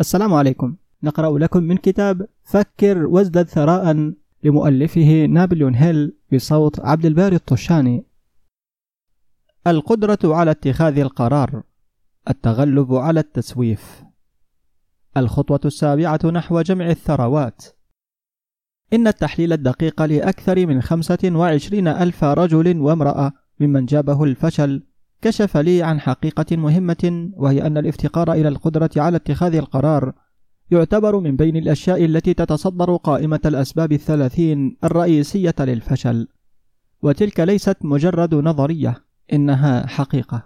السلام عليكم. نقرأ لكم من كتاب فكر وازدد ثراء لمؤلفه نابليون هيل بصوت عبد الباري الطشاني. القدرة على اتخاذ القرار. التغلب على التسويف. الخطوة السابعة نحو جمع الثروات. إن التحليل الدقيق لأكثر من خمسة وعشرين ألف رجل وامرأة ممن جابه الفشل كشف لي عن حقيقة مهمة وهي أن الافتقار إلى القدرة على اتخاذ القرار يعتبر من بين الأشياء التي تتصدر قائمة الأسباب الثلاثين الرئيسية للفشل. وتلك ليست مجرد نظرية إنها حقيقة.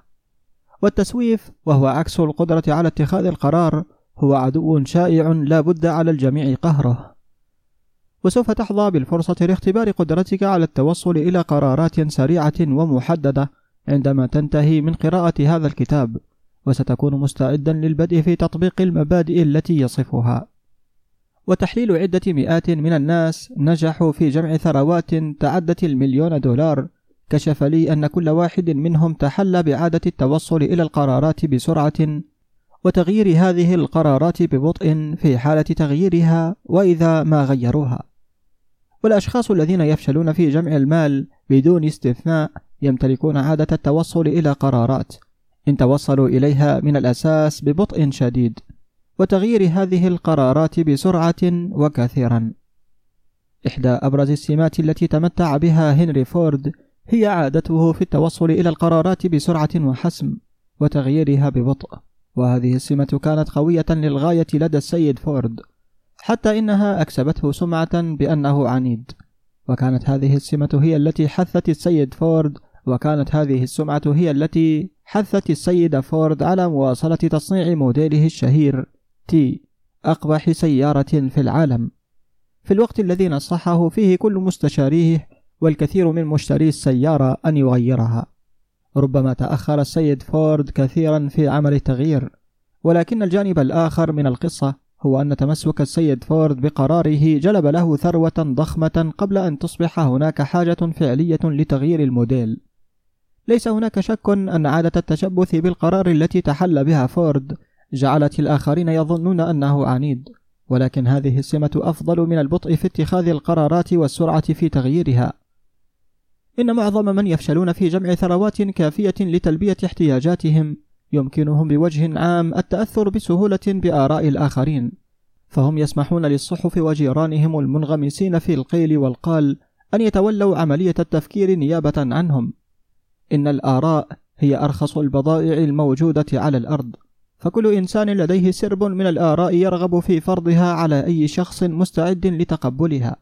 والتسويف وهو عكس القدرة على اتخاذ القرار هو عدو شائع لا بد على الجميع قهره. وسوف تحظى بالفرصة لاختبار قدرتك على التوصل إلى قرارات سريعة ومحددة عندما تنتهي من قراءة هذا الكتاب وستكون مستعدا للبدء في تطبيق المبادئ التي يصفها. وتحليل عدة مئات من الناس نجحوا في جمع ثروات تعدت المليون دولار. كشف لي أن كل واحد منهم تحلى بعادة التوصل إلى القرارات بسرعة. وتغيير هذه القرارات ببطء في حالة تغييرها وإذا ما غيروها. والأشخاص الذين يفشلون في جمع المال بدون استثناء يمتلكون عادة التوصل إلى قرارات. إن توصلوا إليها من الأساس ببطء شديد وتغيير هذه القرارات بسرعة وكثيرا. إحدى أبرز السمات التي تمتع بها هنري فورد هي عادته في التوصل إلى القرارات بسرعة وحسم وتغييرها ببطء. وهذه السمة كانت قوية للغاية لدى السيد فورد حتى إنها أكسبته سمعة بأنه عنيد. وكانت هذه السمة هي التي حثت السيد فورد وكانت هذه السمعة هي التي حثت السيد فورد على مواصلة تصنيع موديله الشهير T أقبح سيارة في العالم. في الوقت الذي نصحه فيه كل مستشاريه والكثير من مشتري السيارة أن يغيرها. ربما تأخر السيد فورد كثيرا في عمل التغيير ولكن الجانب الآخر من القصة هو أن تمسك السيد فورد بقراره جلب له ثروة ضخمة قبل أن تصبح هناك حاجة فعلية لتغيير الموديل. ليس هناك شك أن عادة التشبث بالقرار التي تحل بها فورد جعلت الآخرين يظنون أنه عنيد ولكن هذه السمة أفضل من البطء في اتخاذ القرارات والسرعة في تغييرها. إن معظم من يفشلون في جمع ثروات كافية لتلبية احتياجاتهم يمكنهم بوجه عام التأثر بسهولة بآراء الآخرين فهم يسمحون للصحف وجيرانهم المنغمسين في القيل والقال أن يتولوا عملية التفكير نيابة عنهم. إن الآراء هي أرخص البضائع الموجودة على الأرض. فكل إنسان لديه سرب من الآراء يرغب في فرضها على أي شخص مستعد لتقبلها.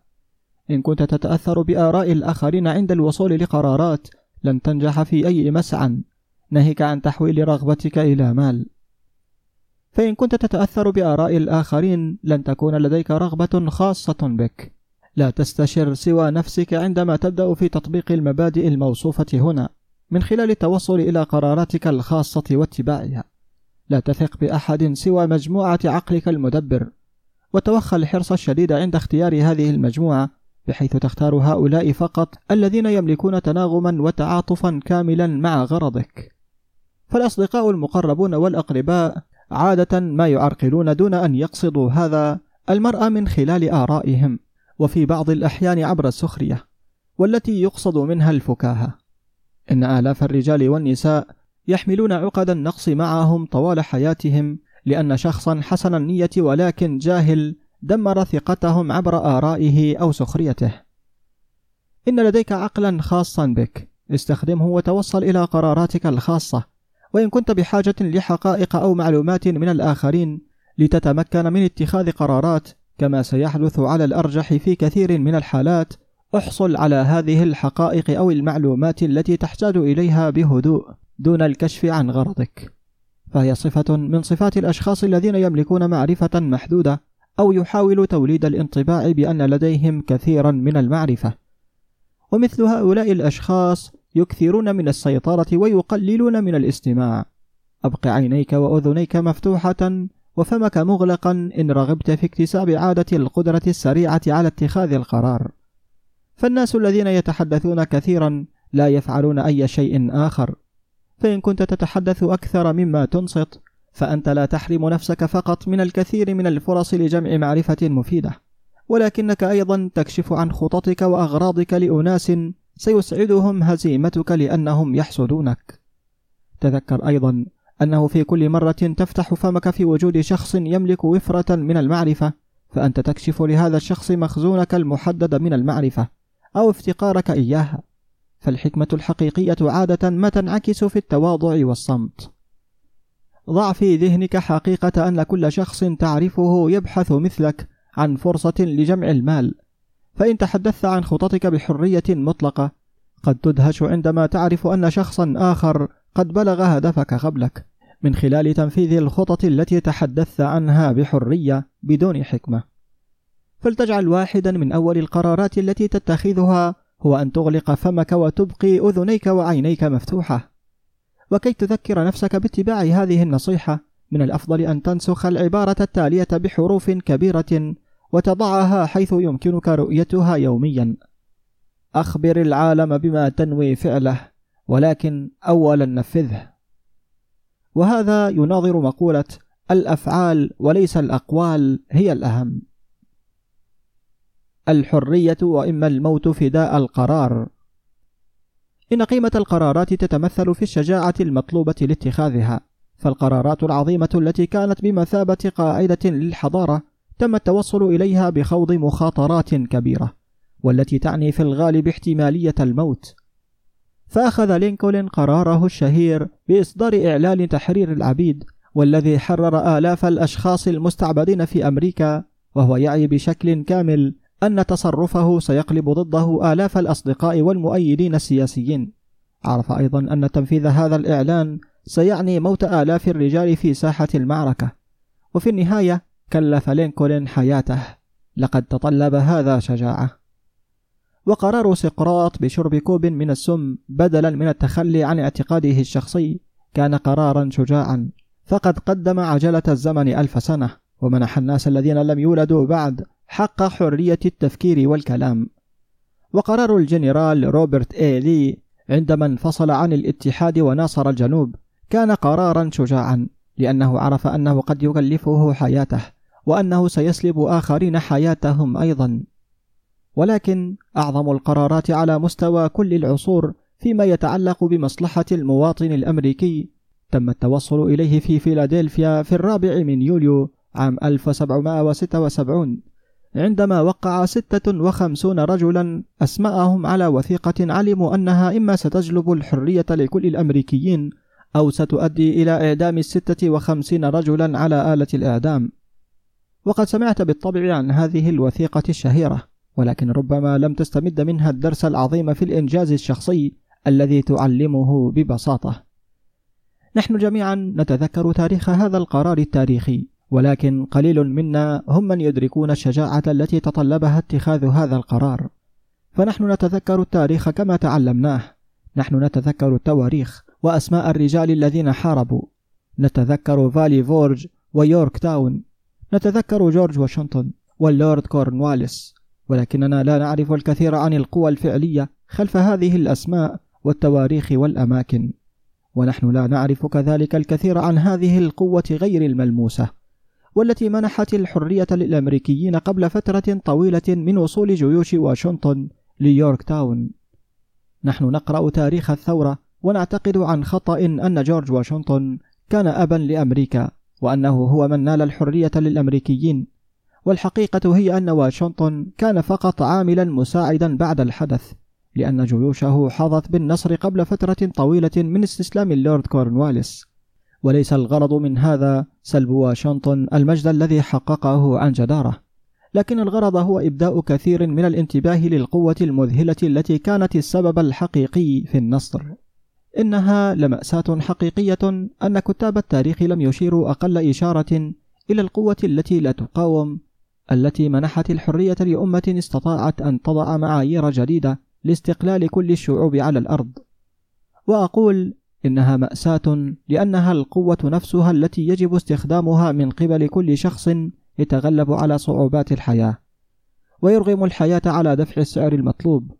إن كنت تتأثر بآراء الآخرين عند الوصول لقرارات لن تنجح في أي مسعى. ناهيك عن تحويل رغبتك إلى مال. فإن كنت تتأثر بآراء الآخرين لن تكون لديك رغبة خاصة بك. لا تستشر سوى نفسك عندما تبدأ في تطبيق المبادئ الموصوفة هنا. من خلال التوصل إلى قراراتك الخاصة واتباعها. لا تثق بأحد سوى مجموعة عقلك المدبر وتوخى الحرص الشديد عند اختيار هذه المجموعة بحيث تختار هؤلاء فقط الذين يملكون تناغما وتعاطفا كاملا مع غرضك. فالأصدقاء المقربون والأقرباء عادة ما يعرقلون دون أن يقصدوا هذا المرأة من خلال آرائهم وفي بعض الأحيان عبر السخرية والتي يقصد منها الفكاهة. إن آلاف الرجال والنساء يحملون عقد النقص معهم طوال حياتهم لأن شخصا حسن النية ولكن جاهل دمر ثقتهم عبر آرائه أو سخريته. إن لديك عقلا خاصا بك، استخدمه وتوصل إلى قراراتك الخاصة، وإن كنت بحاجة لحقائق أو معلومات من الآخرين لتتمكن من اتخاذ قرارات كما سيحدث على الأرجح في كثير من الحالات احصل على هذه الحقائق أو المعلومات التي تحتاج إليها بهدوء دون الكشف عن غرضك. فهي صفة من صفات الأشخاص الذين يملكون معرفة محدودة أو يحاول توليد الانطباع بأن لديهم كثيرا من المعرفة. ومثل هؤلاء الأشخاص يكثرون من السيطرة ويقللون من الاستماع. أبق عينيك وأذنيك مفتوحة وفمك مغلقا إن رغبت في اكتساب عادة القدرة السريعة على اتخاذ القرار. فالناس الذين يتحدثون كثيرا لا يفعلون أي شيء آخر. فإن كنت تتحدث أكثر مما تنصت فأنت لا تحرم نفسك فقط من الكثير من الفرص لجمع معرفة مفيدة. ولكنك أيضا تكشف عن خططك وأغراضك لأناس سيسعدهم هزيمتك لأنهم يحسدونك. تذكر أيضا أنه في كل مرة تفتح فمك في وجود شخص يملك وفرة من المعرفة فأنت تكشف لهذا الشخص مخزونك المحدد من المعرفة. أو افتقارك إياها. فالحكمة الحقيقية عادة ما تنعكس في التواضع والصمت. ضع في ذهنك حقيقة أن كل شخص تعرفه يبحث مثلك عن فرصة لجمع المال. فإن تحدثت عن خططك بحرية مطلقة قد تدهش عندما تعرف أن شخصا آخر قد بلغ هدفك قبلك. من خلال تنفيذ الخطط التي تحدثت عنها بحرية بدون حكمة. فلتجعل واحدا من أول القرارات التي تتخذها هو أن تغلق فمك وتبقي أذنيك وعينيك مفتوحة. وكي تذكر نفسك باتباع هذه النصيحة من الأفضل أن تنسخ العبارة التالية بحروف كبيرة وتضعها حيث يمكنك رؤيتها يوميا. أخبر العالم بما تنوي فعله ولكن أولا نفذه. وهذا يناظر مقولة الأفعال وليس الأقوال هي الأهم. الحرية وإما الموت فداء القرار. إن قيمة القرارات تتمثل في الشجاعة المطلوبة لاتخاذها فالقرارات العظيمة التي كانت بمثابة قاعدة للحضارة تم التوصل إليها بخوض مخاطرات كبيرة والتي تعني في الغالب احتمالية الموت. فأخذ لينكولن قراره الشهير بإصدار إعلان تحرير العبيد والذي حرر آلاف الأشخاص المستعبدين في أمريكا وهو يعي بشكل كامل أن تصرفه سيقلب ضده آلاف الأصدقاء والمؤيدين السياسيين. عرف أيضا أن تنفيذ هذا الإعلان سيعني موت آلاف الرجال في ساحة المعركة. وفي النهاية كلف لينكولن حياته. لقد تطلب هذا شجاعة. وقرار سقراط بشرب كوب من السم بدلا من التخلي عن اعتقاده الشخصي كان قرارا شجاعا. فقد قدم عجلة الزمن ألف سنة. ومنح الناس الذين لم يولدوا بعد حق حرية التفكير والكلام. وقرار الجنرال روبرت اي لي عندما انفصل عن الاتحاد وناصر الجنوب كان قرارا شجاعا لأنه عرف أنه قد يكلفه حياته وأنه سيسلب آخرين حياتهم أيضا. ولكن أعظم القرارات على مستوى كل العصور فيما يتعلق بمصلحة المواطن الأمريكي تم التوصل إليه في فيلادلفيا في الرابع من يوليو عام 1776 عندما وقع ستة وخمسون رجلا أسماءهم على وثيقة علموا أنها إما ستجلب الحرية لكل الأمريكيين أو ستؤدي إلى إعدام الستة وخمسين رجلا على آلة الإعدام. وقد سمعت بالطبع عن هذه الوثيقة الشهيرة ولكن ربما لم تستمد منها الدرس العظيم في الإنجاز الشخصي الذي تعلمه ببساطة. نحن جميعا نتذكر تاريخ هذا القرار التاريخي. ولكن قليل منا هم من يدركون الشجاعة التي تطلبها اتخاذ هذا القرار. فنحن نتذكر التاريخ كما تعلمناه. نحن نتذكر التواريخ وأسماء الرجال الذين حاربوا. نتذكر فالي فورج ويورك تاون. نتذكر جورج واشنطن واللورد كورنواليس. ولكننا لا نعرف الكثير عن القوى الفعلية خلف هذه الأسماء والتواريخ والأماكن. ونحن لا نعرف كذلك الكثير عن هذه القوة غير الملموسة. والتي منحت الحرية للأمريكيين قبل فترة طويلة من وصول جيوش واشنطن ليورك تاون. نحن نقرأ تاريخ الثورة ونعتقد عن خطأ أن جورج واشنطن كان أبا لأمريكا وأنه هو من نال الحرية للأمريكيين. والحقيقة هي أن واشنطن كان فقط عاملا مساعدا بعد الحدث لأن جيوشه حظت بالنصر قبل فترة طويلة من استسلام اللورد كورنواليس. وليس الغرض من هذا سلب واشنطن المجد الذي حققه عن جدارة. لكن الغرض هو إبداء كثير من الانتباه للقوة المذهلة التي كانت السبب الحقيقي في النصر. إنها لمأساة حقيقية أن كتاب التاريخ لم يشيروا أقل إشارة إلى القوة التي لا تقاوم التي منحت الحرية لأمة استطاعت أن تضع معايير جديدة لاستقلال كل الشعوب على الأرض. وأقول إنها مأساة لأنها القوة نفسها التي يجب استخدامها من قبل كل شخص يتغلب على صعوبات الحياة. ويرغم الحياة على دفع السعر المطلوب.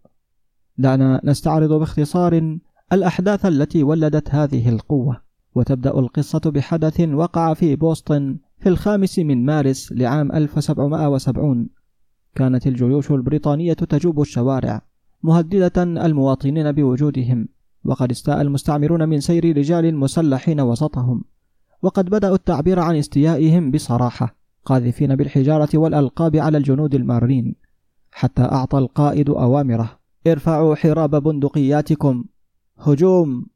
دعنا نستعرض باختصار الأحداث التي ولدت هذه القوة. وتبدأ القصة بحدث وقع في بوسطن في الخامس من مارس لعام 1770 كانت الجيوش البريطانية تجوب الشوارع مهددة المواطنين بوجودهم. وقد استاء المستعمرون من سير رجال مسلحين وسطهم. وقد بدأوا التعبير عن استيائهم بصراحة قاذفين بالحجارة والألقاب على الجنود المارين حتى أعطى القائد أوامره. ارفعوا حراب بندقياتكم. هجوم!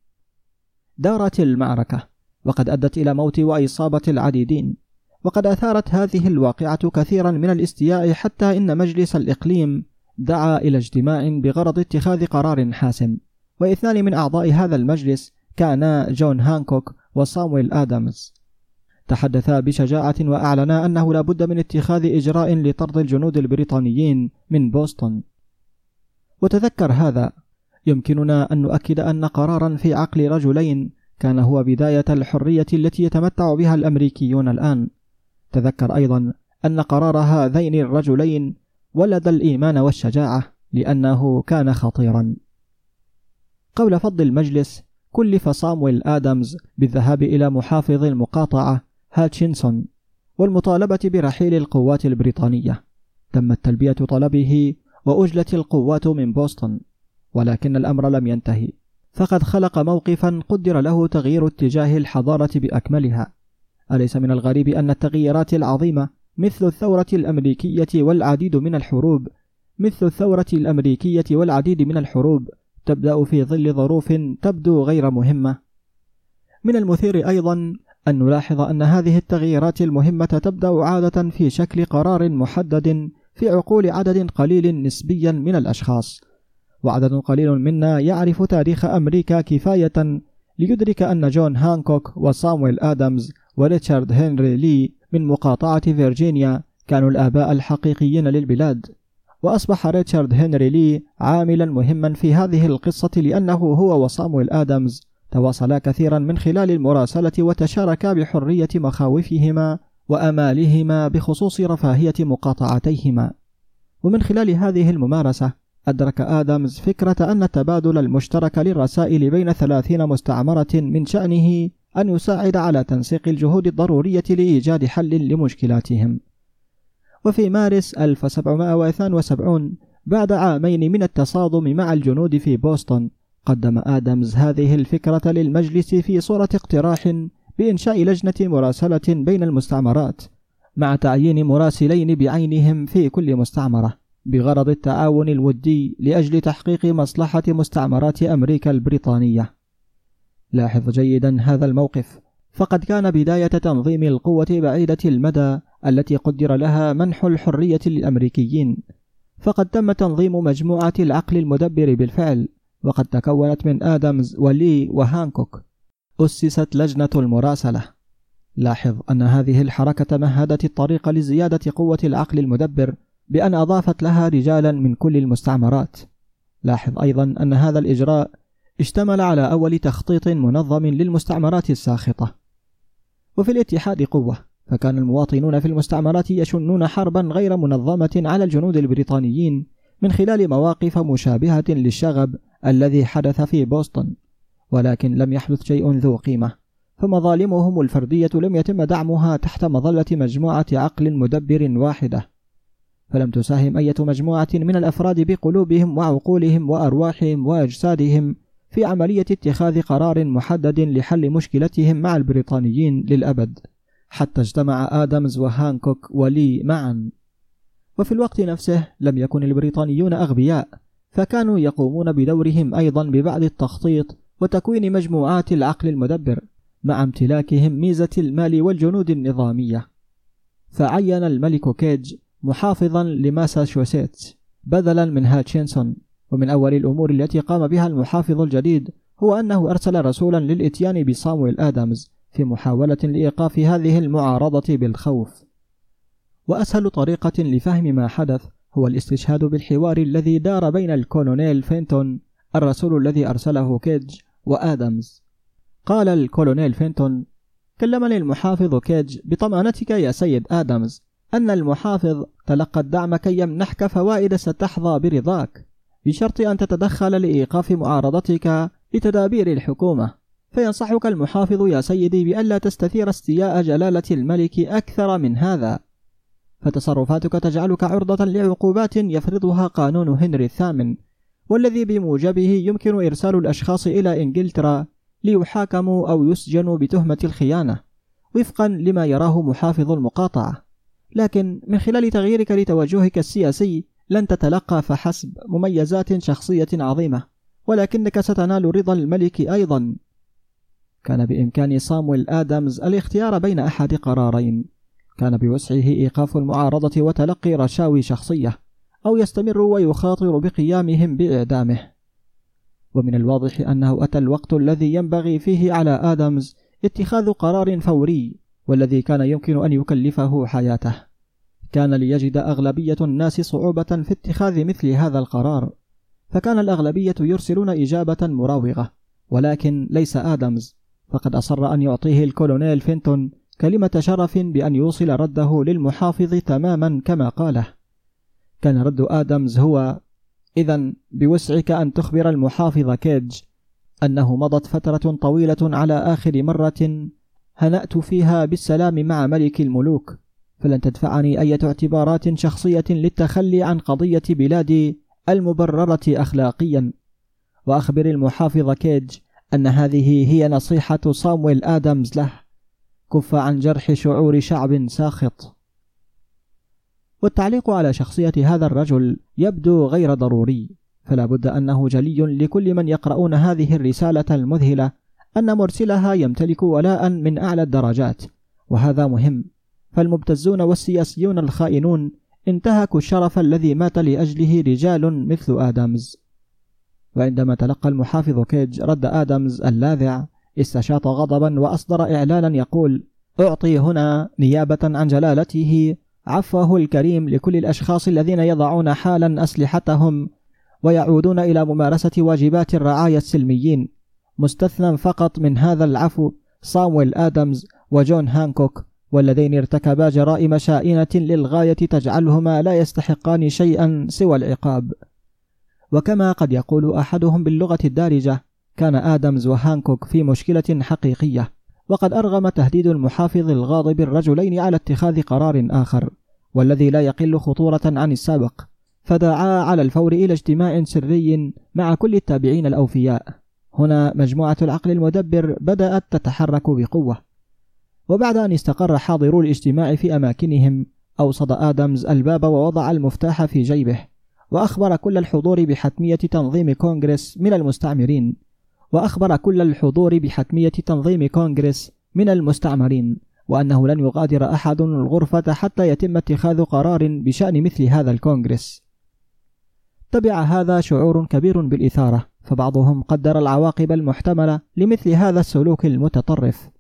دارت المعركة. وقد أدت إلى موت وإصابة العديدين. وقد أثارت هذه الواقعة كثيرا من الاستياء حتى إن مجلس الإقليم دعا إلى اجتماع بغرض اتخاذ قرار حاسم. واثنان من أعضاء هذا المجلس كانا جون هانكوك وصامويل آدمز تحدثا بشجاعة وأعلنا أنه لا بد من اتخاذ إجراء لطرد الجنود البريطانيين من بوسطن. وتذكر هذا. يمكننا أن نؤكد أن قرارا في عقل رجلين كان هو بداية الحرية التي يتمتع بها الأمريكيون الآن. تذكر أيضا أن قرار هذين الرجلين ولد الإيمان والشجاعة لأنه كان خطيرا. قبل فض المجلس كلف صامويل آدمز بالذهاب إلى محافظ المقاطعة هاتشنسون والمطالبة برحيل القوات البريطانية. تمت تلبية طلبه وأجلت القوات من بوسطن ولكن الأمر لم ينتهي. فقد خلق موقفا قدر له تغيير اتجاه الحضارة بأكملها. أليس من الغريب أن التغييرات العظيمة مثل الثورة الأمريكية والعديد من الحروب مثل الثورة الأمريكية والعديد من الحروب تبدأ في ظل ظروف تبدو غير مهمة. من المثير أيضا أن نلاحظ أن هذه التغييرات المهمة تبدأ عادة في شكل قرار محدد في عقول عدد قليل نسبيا من الأشخاص. وعدد قليل منا يعرف تاريخ أمريكا كفاية ليدرك أن جون هانكوك وصامويل آدمز وريتشارد هنري لي من مقاطعة فيرجينيا كانوا الآباء الحقيقيين للبلاد. وأصبح ريتشارد هنري لي عاملا مهما في هذه القصة لأنه هو وصامويل آدمز تواصلا كثيرا من خلال المراسلة وتشاركا بحرية مخاوفهما وآمالهما بخصوص رفاهية مقاطعتيهما. ومن خلال هذه الممارسة أدرك آدمز فكرة أن التبادل المشترك للرسائل بين ثلاثين مستعمرة من شأنه أن يساعد على تنسيق الجهود الضرورية لإيجاد حل لمشكلاتهم. وفي مارس 1772 بعد عامين من التصادم مع الجنود في بوسطن قدم آدمز هذه الفكرة للمجلس في صورة اقتراح بإنشاء لجنة مراسلة بين المستعمرات مع تعيين مراسلين بعينهم في كل مستعمرة بغرض التعاون الودي لأجل تحقيق مصلحة مستعمرات أمريكا البريطانية. لاحظ جيدا هذا الموقف، فقد كان بداية تنظيم القوة بعيدة المدى التي قدر لها منح الحرية للأمريكيين، فقد تم تنظيم مجموعة العقل المدبر بالفعل، وقد تكونت من آدمز ولي وهانكوك. أسست لجنة المراسلة. لاحظ أن هذه الحركة مهدت الطريق لزيادة قوة العقل المدبر بأن أضافت لها رجالا من كل المستعمرات. لاحظ أيضا أن هذا الإجراء اشتمل على أول تخطيط منظم للمستعمرات الساخطة. وفي الاتحاد قوة، فكان المواطنون في المستعمرات يشنون حربا غير منظمة على الجنود البريطانيين من خلال مواقف مشابهة للشغب الذي حدث في بوسطن، ولكن لم يحدث شيء ذو قيمة، فمظالمهم الفردية لم يتم دعمها تحت مظلة مجموعة عقل مدبر واحدة. فلم تساهم أية مجموعة من الأفراد بقلوبهم وعقولهم وأرواحهم وأجسادهم في عملية اتخاذ قرار محدد لحل مشكلتهم مع البريطانيين للأبد حتى اجتمع آدمز وهانكوك ولي معا. وفي الوقت نفسه لم يكن البريطانيون أغبياء فكانوا يقومون بدورهم أيضا ببعض التخطيط وتكوين مجموعات العقل المدبر مع امتلاكهم ميزة المال والجنود النظامية. فعين الملك جيج محافظا لماساتشوستس بدلا من هاتشنسون ومن أول الأمور التي قام بها المحافظ الجديد هو أنه أرسل رسولا للإتيان بصامويل آدمز في محاولة لإيقاف هذه المعارضة بالخوف. وأسهل طريقة لفهم ما حدث هو الاستشهاد بالحوار الذي دار بين الكولونيل فينتون الرسول الذي أرسله كيدج وآدمز قال الكولونيل فينتون كلفني المحافظ كيدج بطمأنتك يا سيد آدمز أن المحافظ تلقى الدعم كي يمنحك فوائد ستحظى برضاك. بشرط أن تتدخل لإيقاف معارضتك لتدابير الحكومة. فينصحك المحافظ يا سيدي بألا تستثير استياء جلالة الملك أكثر من هذا. فتصرفاتك تجعلك عرضة لعقوبات يفرضها قانون هنري الثامن والذي بموجبه يمكن إرسال الأشخاص إلى إنجلترا ليحاكموا أو يسجنوا بتهمة الخيانة وفقا لما يراه محافظ المقاطعة. لكن من خلال تغييرك لتوجهك السياسي لن تتلقى فحسب مميزات شخصية عظيمة ولكنك ستنال رضا الملك أيضا. كان بإمكان صامويل آدمز الاختيار بين أحد قرارين. كان بوسعه إيقاف المعارضة وتلقي رشاوي شخصية أو يستمر ويخاطر بقيامهم بإعدامه. ومن الواضح أنه أتى الوقت الذي ينبغي فيه على آدمز اتخاذ قرار فوري والذي كان يمكن أن يكلفه حياته. كان ليجد أغلبية الناس صعوبة في اتخاذ مثل هذا القرار فكان الأغلبية يرسلون إجابة مراوغة ولكن ليس آدمز فقد أصر أن يعطيه الكولونيل فينتون كلمة شرف بأن يوصل رده للمحافظ تماما كما قاله. كان رد آدمز هو إذا بوسعك أن تخبر المحافظ كيدج أنه مضت فترة طويلة على آخر مرة هنأت فيها بالسلام مع ملك الملوك. فلن تدفعني أي اعتبارات شخصية للتخلي عن قضية بلادي المبررة أخلاقيا. وأخبر المحافظ كيدج أن هذه هي نصيحة صامويل آدمز له. كف عن جرح شعور شعب ساخط. والتعليق على شخصية هذا الرجل يبدو غير ضروري. فلا بد أنه جلي لكل من يقرؤون هذه الرسالة المذهلة أن مرسلها يمتلك ولاء من أعلى الدرجات. وهذا مهم. فالمبتزون والسياسيون الخائنون انتهكوا الشرف الذي مات لأجله رجال مثل آدمز وعندما تلقى المحافظ كيج رد آدمز اللاذع استشاط غضبا وأصدر إعلانا يقول أعطي هنا نيابة عن جلالته عفوه الكريم لكل الأشخاص الذين يضعون حالا أسلحتهم ويعودون إلى ممارسة واجبات الرعاية السلميين. مستثنى فقط من هذا العفو صامويل آدمز وجون هانكوك واللذين ارتكبا جرائم شائنة للغاية تجعلهما لا يستحقان شيئا سوى العقاب. وكما قد يقول أحدهم باللغة الدارجة كان آدمز وهانكوك في مشكلة حقيقية وقد أرغم تهديد المحافظ الغاضب الرجلين على اتخاذ قرار آخر والذي لا يقل خطورة عن السابق فدعا على الفور إلى اجتماع سري مع كل التابعين الأوفياء. هنا مجموعة العقل المدبر بدأت تتحرك بقوة. وبعد أن استقر حاضرو الاجتماع في أماكنهم أوصد آدمز الباب ووضع المفتاح في جيبه وأخبر كل الحضور بحتمية تنظيم كونغرس من المستعمرين. وأخبر كل الحضور بحتمية تنظيم كونغرس من المستعمرين وأنه لن يغادر أحد الغرفة حتى يتم اتخاذ قرار بشأن مثل هذا الكونغرس. تبع هذا شعور كبير بالإثارة فبعضهم قدر العواقب المحتملة لمثل هذا السلوك المتطرف.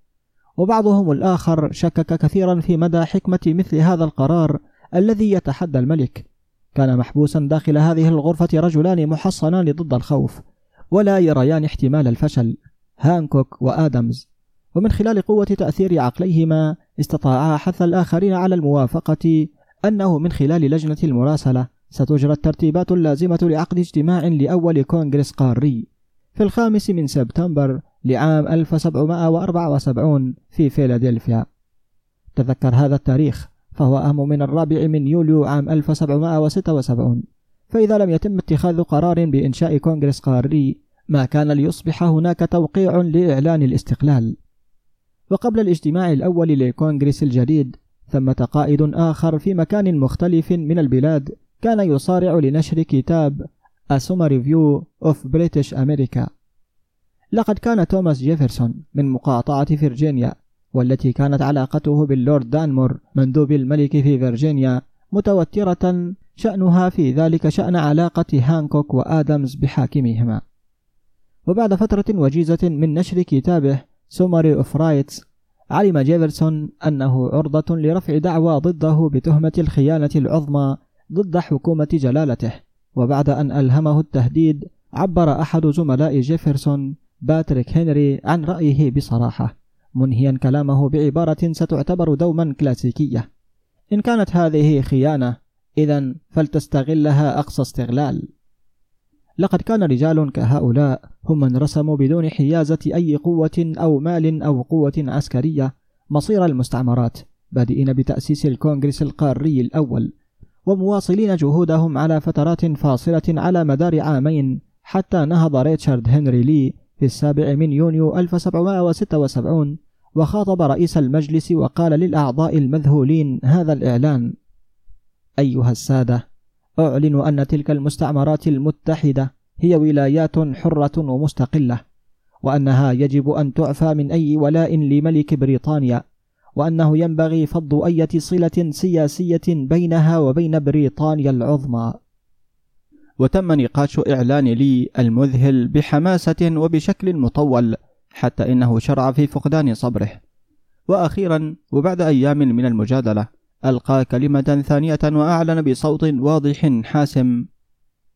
وبعضهم الآخر شكك كثيرا في مدى حكمة مثل هذا القرار الذي يتحدى الملك. كان محبوسا داخل هذه الغرفة رجلان محصنان ضد الخوف ولا يريان احتمال الفشل هانكوك وآدمز. ومن خلال قوة تأثير عقليهما استطاعا حث الآخرين على الموافقة أنه من خلال لجنة المراسلة ستجرى الترتيبات اللازمة لعقد اجتماع لأول كونغرس قاري. في الخامس من سبتمبر لعام 1774 في فيلادلفيا. تذكر هذا التاريخ فهو أهم من الرابع من يوليو عام 1776 فإذا لم يتم اتخاذ قرار بإنشاء كونغرس قاري ما كان ليصبح هناك توقيع لإعلان الاستقلال. وقبل الاجتماع الأول للكونغرس الجديد ثمة قائد آخر في مكان مختلف من البلاد كان يصارع لنشر كتاب A Summary View of British America. لقد كان توماس جيفرسون من مقاطعة فرجينيا والتي كانت علاقته باللورد دانمور مندوب الملك في فرجينيا متوترة شأنها في ذلك شأن علاقة هانكوك وآدمز بحاكمهما وبعد فترة وجيزة من نشر كتابه Summary of Rights علم جيفرسون أنه عرضة لرفع دعوى ضده بتهمة الخيانة العظمى ضد حكومة جلالته. وبعد أن ألهمه التهديد عبر أحد زملاء جيفرسون باتريك هنري عن رأيه بصراحة منهيا كلامه بعبارة ستعتبر دوما كلاسيكية. إن كانت هذه خيانة إذا فلتستغلها أقصى استغلال. لقد كان رجال كهؤلاء هم من رسموا بدون حيازة أي قوة أو مال أو قوة عسكرية مصير المستعمرات بادئين بتأسيس الكونغرس القاري الأول. ومواصلين جهودهم على فترات فاصلة على مدار عامين حتى نهض ريتشارد هنري لي في السابع من يونيو 1776 وخاطب رئيس المجلس وقال للأعضاء المذهولين هذا الإعلان أيها السادة أعلن أن تلك المستعمرات المتحدة هي ولايات حرة ومستقلة وأنها يجب أن تعفى من أي ولاء لملك بريطانيا وأنه ينبغي فض أية صلة سياسية بينها وبين بريطانيا العظمى. وتم نقاش إعلان لي المذهل بحماسة وبشكل مطول حتى إنه شرع في فقدان صبره. وأخيرا وبعد أيام من المجادلة ألقى كلمة ثانية وأعلن بصوت واضح حاسم.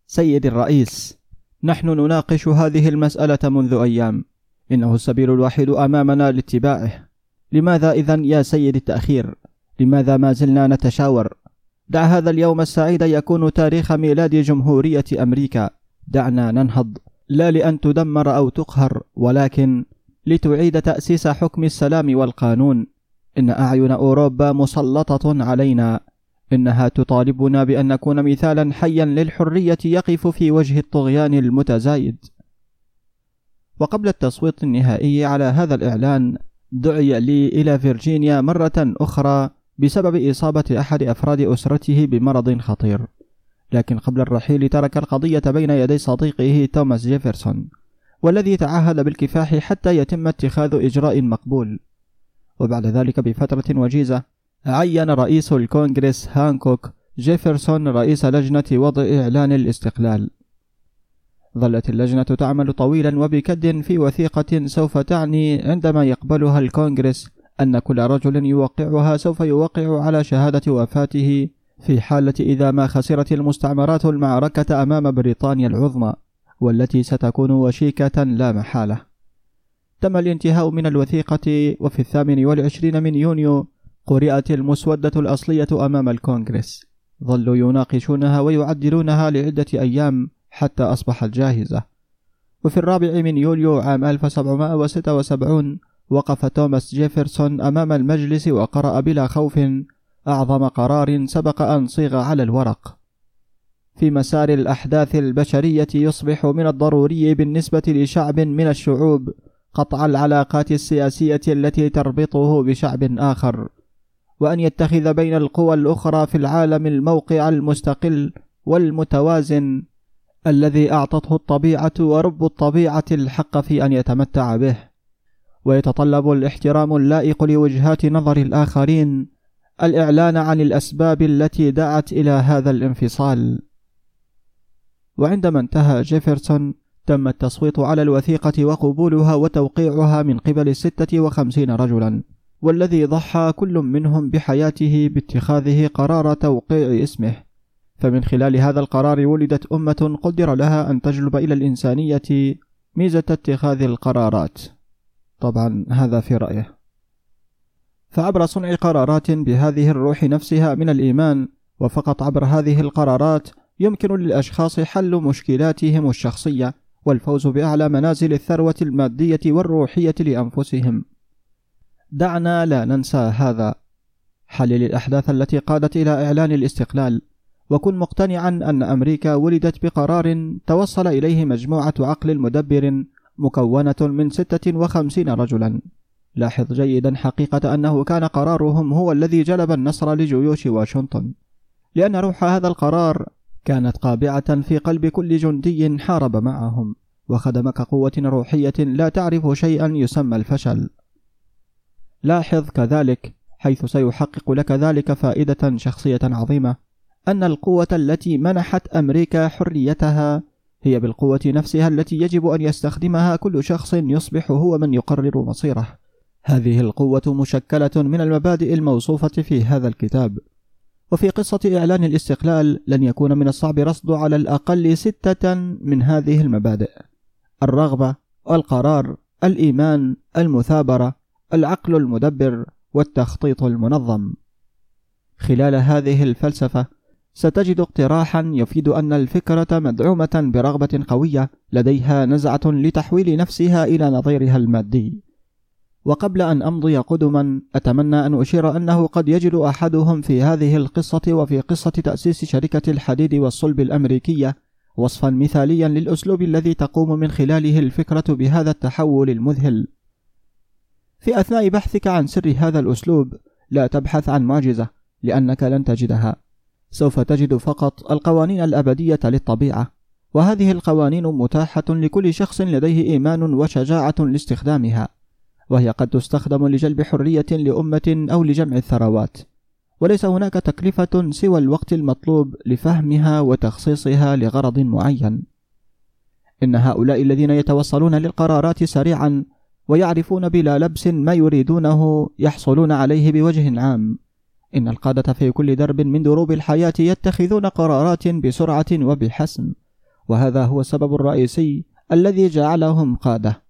سيد الرئيس نحن نناقش هذه المسألة منذ أيام. إنه السبيل الوحيد أمامنا لاتباعه. لماذا إذا يا سيد التأخير؟ لماذا ما زلنا نتشاور؟ دع هذا اليوم السعيد يكون تاريخ ميلاد جمهورية أمريكا. دعنا ننهض. لا لأن تدمر أو تقهر ولكن لتعيد تأسيس حكم السلام والقانون. إن أعين أوروبا مسلطة علينا. إنها تطالبنا بأن نكون مثالا حيا للحرية يقف في وجه الطغيان المتزايد. وقبل التصويت النهائي على هذا الإعلان دعي لي إلى فيرجينيا مرة أخرى بسبب إصابة أحد أفراد أسرته بمرض خطير. لكن قبل الرحيل ترك القضية بين يدي صديقه توماس جيفرسون والذي تعهد بالكفاح حتى يتم اتخاذ إجراء مقبول. وبعد ذلك بفترة وجيزة عين رئيس الكونغرس هانكوك جيفرسون رئيس لجنة وضع إعلان الاستقلال. ظلت اللجنة تعمل طويلا وبكد في وثيقة سوف تعني عندما يقبلها الكونغرس أن كل رجل يوقعها سوف يوقع على شهادة وفاته في حالة إذا ما خسرت المستعمرات المعركة أمام بريطانيا العظمى والتي ستكون وشيكة لا محالة. تم الانتهاء من الوثيقة وفي الثامن والعشرين من يونيو قرئت المسودة الأصلية أمام الكونغرس. ظلوا يناقشونها ويعدلونها لعدة أيام حتى أصبحت جاهزة وفي الرابع من يوليو عام 1776 وقف توماس جيفرسون أمام المجلس وقرأ بلا خوف أعظم قرار سبق أن صيغ على الورق. في مسار الأحداث البشرية يصبح من الضروري بالنسبة لشعب من الشعوب قطع العلاقات السياسية التي تربطه بشعب آخر وأن يتخذ بين القوى الأخرى في العالم الموقع المستقل والمتوازن الذي أعطته الطبيعة ورب الطبيعة الحق في أن يتمتع به. ويتطلب الاحترام اللائق لوجهات نظر الآخرين. الإعلان عن الأسباب التي دعت إلى هذا الانفصال. وعندما انتهى جيفرسون تم التصويت على الوثيقة وقبولها وتوقيعها من قبل ستة وخمسين رجلا. والذي ضحى كل منهم بحياته باتخاذه قرار توقيع اسمه. فمن خلال هذا القرار ولدت أمة قدر لها أن تجلب إلى الإنسانية ميزة اتخاذ القرارات طبعا هذا في رأيه فعبر صنع قرارات بهذه الروح نفسها من الإيمان وفقط عبر هذه القرارات يمكن للأشخاص حل مشكلاتهم الشخصية والفوز بأعلى منازل الثروة المادية والروحية لأنفسهم. دعنا لا ننسى هذا. حلل الأحداث التي قادت إلى إعلان الاستقلال، وكن مقتنعا أن أمريكا ولدت بقرار توصل إليه مجموعة عقل مدبر مكونة من 56 رجلا. لاحظ جيدا حقيقة أنه كان قرارهم هو الذي جلب النصر لجيوش واشنطن، لأن روح هذا القرار كانت قابعة في قلب كل جندي حارب معهم وخدم كقوة روحية لا تعرف شيئا يسمى الفشل. لاحظ كذلك حيث سيحقق لك ذلك فائدة شخصية عظيمة. أن القوة التي منحت أمريكا حريتها هي بالقوة نفسها التي يجب أن يستخدمها كل شخص يصبح هو من يقرر مصيره. هذه القوة مشكلة من المبادئ الموصوفة في هذا الكتاب، وفي قصة إعلان الاستقلال لن يكون من الصعب رصد على الأقل ستة من هذه المبادئ: الرغبة، القرار، الإيمان، المثابرة، العقل المدبر، والتخطيط المنظم. خلال هذه الفلسفة، ستجد اقتراحا يفيد أن الفكرة مدعومة برغبة قوية لديها نزعة لتحويل نفسها إلى نظيرها المادي. وقبل أن أمضي قدما أتمنى أن أشير أنه قد يجد أحدهم في هذه القصة وفي قصة تأسيس شركة الحديد والصلب الأمريكية وصفا مثاليا للأسلوب الذي تقوم من خلاله الفكرة بهذا التحول المذهل. في أثناء بحثك عن سر هذا الأسلوب لا تبحث عن معجزة لأنك لن تجدها. سوف تجد فقط القوانين الأبدية للطبيعة وهذه القوانين متاحة لكل شخص لديه إيمان وشجاعة لاستخدامها وهي قد تستخدم لجلب حرية لأمة أو لجمع الثروات وليس هناك تكلفة سوى الوقت المطلوب لفهمها وتخصيصها لغرض معين. إن هؤلاء الذين يتوصلون للقرارات سريعا ويعرفون بلا لبس ما يريدونه يحصلون عليه بوجه عام. إن القادة في كل درب من دروب الحياة يتخذون قرارات بسرعة وبحسم وهذا هو السبب الرئيسي الذي جعلهم قادة.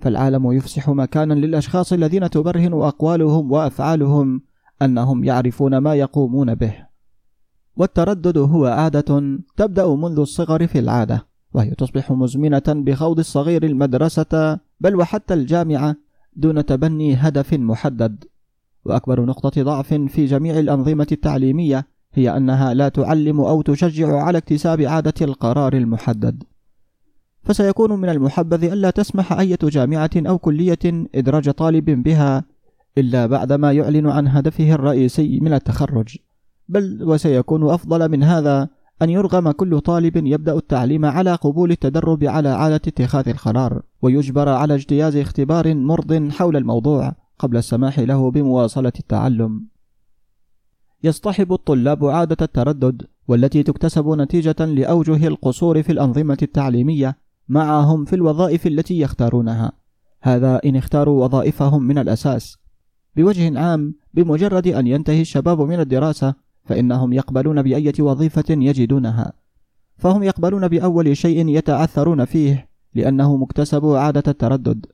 فالعالم يفسح مكانا للأشخاص الذين تبرهن أقوالهم وأفعالهم أنهم يعرفون ما يقومون به. والتردد هو عادة تبدأ منذ الصغر في العادة وهي تصبح مزمنة بخوض الصغير المدرسة بل وحتى الجامعة دون تبني هدف محدد. وأكبر نقطة ضعف في جميع الأنظمة التعليمية هي أنها لا تعلم أو تشجع على اكتساب عادة القرار المحدد. فسيكون من المحبذ ألا تسمح أية جامعة أو كلية إدراج طالب بها إلا بعدما يعلن عن هدفه الرئيسي من التخرج. بل وسيكون أفضل من هذا أن يرغم كل طالب يبدأ التعليم على قبول التدرب على عادة اتخاذ القرار ويجبر على اجتياز اختبار مرض حول الموضوع. قبل السماح له بمواصلة التعلم. يصطحب الطلاب عادة التردد والتي تكتسب نتيجة لأوجه القصور في الأنظمة التعليمية معهم في الوظائف التي يختارونها. هذا إن اختاروا وظائفهم من الأساس. بوجه عام بمجرد أن ينتهي الشباب من الدراسة فإنهم يقبلون بأية وظيفة يجدونها. فهم يقبلون بأول شيء يتعثرون فيه لأنه مكتسب عادة التردد.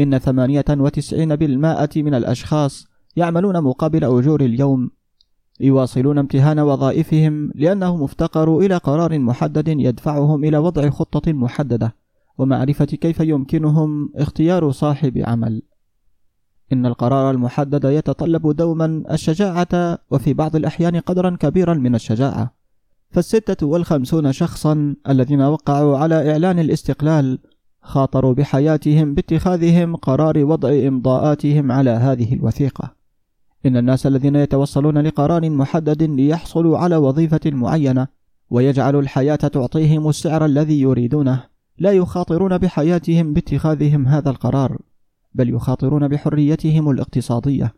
إن ثمانية وتسعين بالمائة من الأشخاص يعملون مقابل أجور اليوم يواصلون امتهان وظائفهم لأنهم افتقروا إلى قرار محدد يدفعهم إلى وضع خطة محددة ومعرفة كيف يمكنهم اختيار صاحب عمل. إن القرار المحدد يتطلب دوما الشجاعة وفي بعض الأحيان قدرا كبيرا من الشجاعة. فالستة والخمسون شخصا الذين وقعوا على إعلان الاستقلال خاطروا بحياتهم باتخاذهم قرار وضع إمضاءاتهم على هذه الوثيقة. إن الناس الذين يتوصلون لقرار محدد ليحصلوا على وظيفة معينة ويجعل الحياة تعطيهم السعر الذي يريدونه. لا يخاطرون بحياتهم باتخاذهم هذا القرار بل يخاطرون بحريتهم الاقتصادية.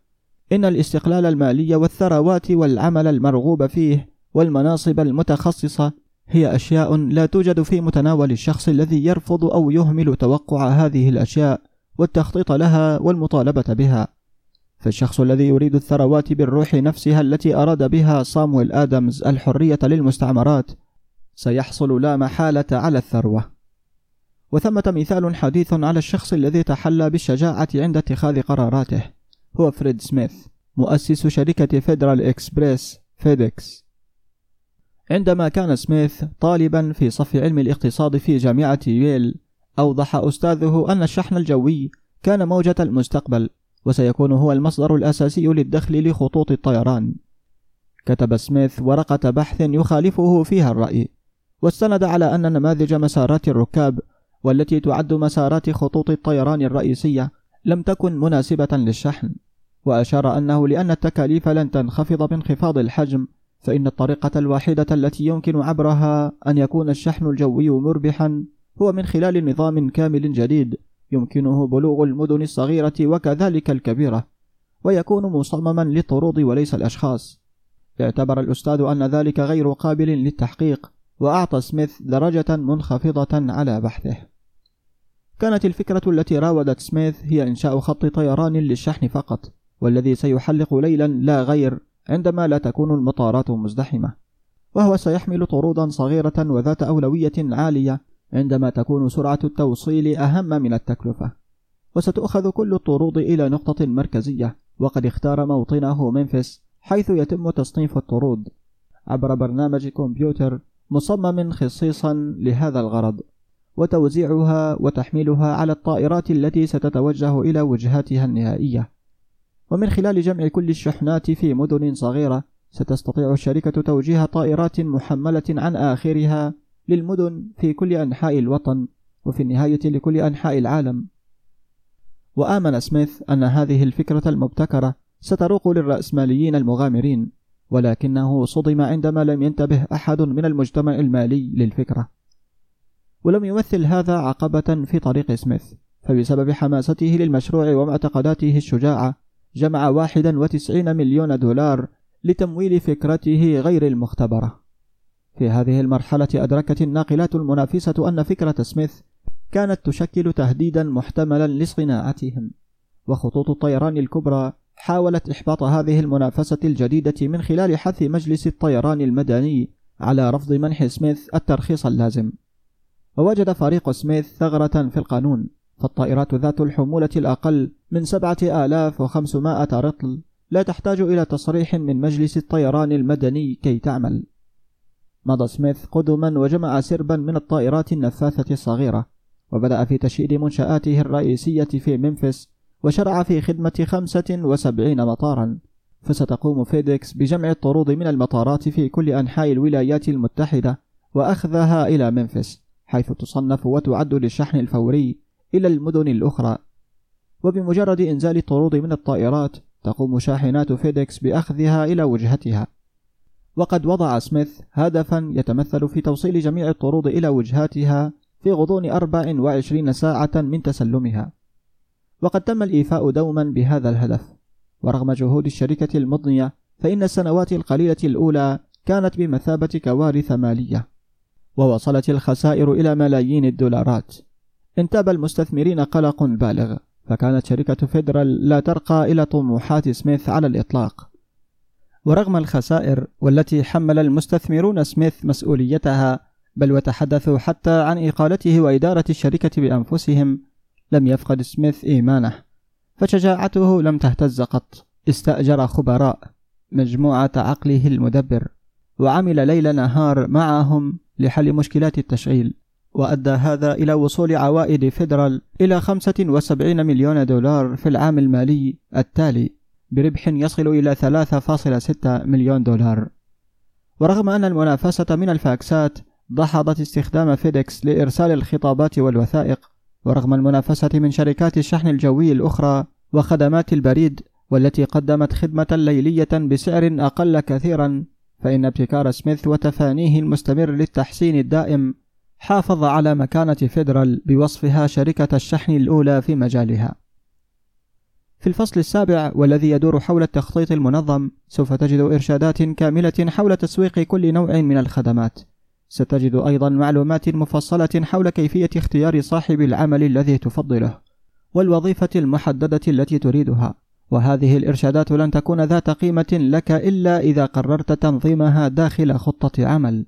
إن الاستقلال المالي والثروات والعمل المرغوب فيه والمناصب المتخصصة هي أشياء لا توجد في متناول الشخص الذي يرفض أو يهمل توقع هذه الأشياء والتخطيط لها والمطالبة بها. فالشخص الذي يريد الثروات بالروح نفسها التي أراد بها صامويل آدمز الحرية للمستعمرات سيحصل لا محالة على الثروة. وثمة مثال حديث على الشخص الذي تحلى بالشجاعة عند اتخاذ قراراته هو فريد سميث مؤسس شركة فيدرال إكسبريس فيدكس عندما كان سميث طالبا في صف علم الاقتصاد في جامعة ييل أوضح أستاذه أن الشحن الجوي كان موجة المستقبل وسيكون هو المصدر الأساسي للدخل لخطوط الطيران. كتب سميث ورقة بحث يخالفه فيها الرأي واستند على أن نماذج مسارات الركاب والتي تعد مسارات خطوط الطيران الرئيسية لم تكن مناسبة للشحن وأشار أنه لأن التكاليف لن تنخفض بانخفاض الحجم فإن الطريقة الواحدة التي يمكن عبرها أن يكون الشحن الجوي مربحا هو من خلال نظام كامل جديد يمكنه بلوغ المدن الصغيرة وكذلك الكبيرة ويكون مصمما للطرود وليس الأشخاص. اعتبر الأستاذ أن ذلك غير قابل للتحقيق وأعطى سميث درجة منخفضة على بحثه. كانت الفكرة التي راودت سميث هي إنشاء خط طيران للشحن فقط والذي سيحلق ليلا لا غير عندما لا تكون المطارات مزدحمة وهو سيحمل طرودا صغيرة وذات أولوية عالية عندما تكون سرعة التوصيل أهم من التكلفة. وستؤخذ كل الطرود إلى نقطة مركزية وقد اختار موطنه منفس حيث يتم تصنيف الطرود عبر برنامج كمبيوتر مصمم خصيصا لهذا الغرض وتوزيعها وتحميلها على الطائرات التي ستتوجه إلى وجهاتها النهائية. ومن خلال جمع كل الشحنات في مدن صغيرة ستستطيع الشركة توجيه طائرات محملة عن آخرها للمدن في كل أنحاء الوطن وفي النهاية لكل أنحاء العالم. وآمن سميث أن هذه الفكرة المبتكرة ستروق للرأسماليين المغامرين ولكنه صدم عندما لم ينتبه أحد من المجتمع المالي للفكرة. ولم يمثل هذا عقبة في طريق سميث فبسبب حماسته للمشروع ومعتقداته الشجاعة جمع 91 مليون دولار لتمويل فكرته غير المختبرة. في هذه المرحلة أدركت الناقلات المنافسة أن فكرة سميث كانت تشكل تهديدا محتملا لصناعتهم وخطوط الطيران الكبرى حاولت إحباط هذه المنافسة الجديدة من خلال حث مجلس الطيران المدني على رفض منح سميث الترخيص اللازم. ووجد فريق سميث ثغرة في القانون فالطائرات ذات الحمولة الأقل من 7500 رطل لا تحتاج إلى تصريح من مجلس الطيران المدني كي تعمل. مضى سميث قدما وجمع سربا من الطائرات النفاثة الصغيرة وبدأ في تشييد منشآته الرئيسية في ممفيس وشرع في خدمة 75 مطارا. فستقوم فيديكس بجمع الطرود من المطارات في كل أنحاء الولايات المتحدة وأخذها إلى ممفيس حيث تصنف وتعد للشحن الفوري إلى المدن الأخرى. وبمجرد إنزال الطرود من الطائرات تقوم شاحنات فيديكس بأخذها إلى وجهتها. وقد وضع سميث هدفا يتمثل في توصيل جميع الطرود إلى وجهاتها في غضون 24 ساعة من تسلمها. وقد تم الإيفاء دوما بهذا الهدف. ورغم جهود الشركة المضنية فإن السنوات القليلة الأولى كانت بمثابة كوارث مالية. ووصلت الخسائر إلى ملايين الدولارات. انتاب المستثمرين قلق بالغ فكانت شركة فيدرال لا ترقى إلى طموحات سميث على الإطلاق. ورغم الخسائر والتي حمل المستثمرون سميث مسؤوليتها بل وتحدثوا حتى عن إقالته وإدارة الشركة بأنفسهم لم يفقد سميث إيمانه. فشجاعته لم تهتز قط. استأجر خبراء مجموعة عقله المدبر وعمل ليل نهار معهم لحل مشكلات التشغيل. وأدى هذا إلى وصول عوائد فيدرال إلى 75 مليون دولار في العام المالي التالي بربح يصل إلى 3.6 مليون دولار. ورغم أن المنافسة من الفاكسات دحضت استخدام فيديكس لإرسال الخطابات والوثائق ورغم المنافسة من شركات الشحن الجوي الأخرى وخدمات البريد والتي قدمت خدمة ليلية بسعر أقل كثيرا فإن ابتكار سميث وتفانيه المستمر للتحسين الدائم حافظ على مكانة فيدرال بوصفها شركة الشحن الأولى في مجالها. في الفصل السابع والذي يدور حول التخطيط المنظم سوف تجد إرشادات كاملة حول تسويق كل نوع من الخدمات. ستجد أيضا معلومات مفصلة حول كيفية اختيار صاحب العمل الذي تفضله، والوظيفة المحددة التي تريدها، وهذه الإرشادات لن تكون ذات قيمة لك إلا إذا قررت تنظيمها داخل خطة عمل.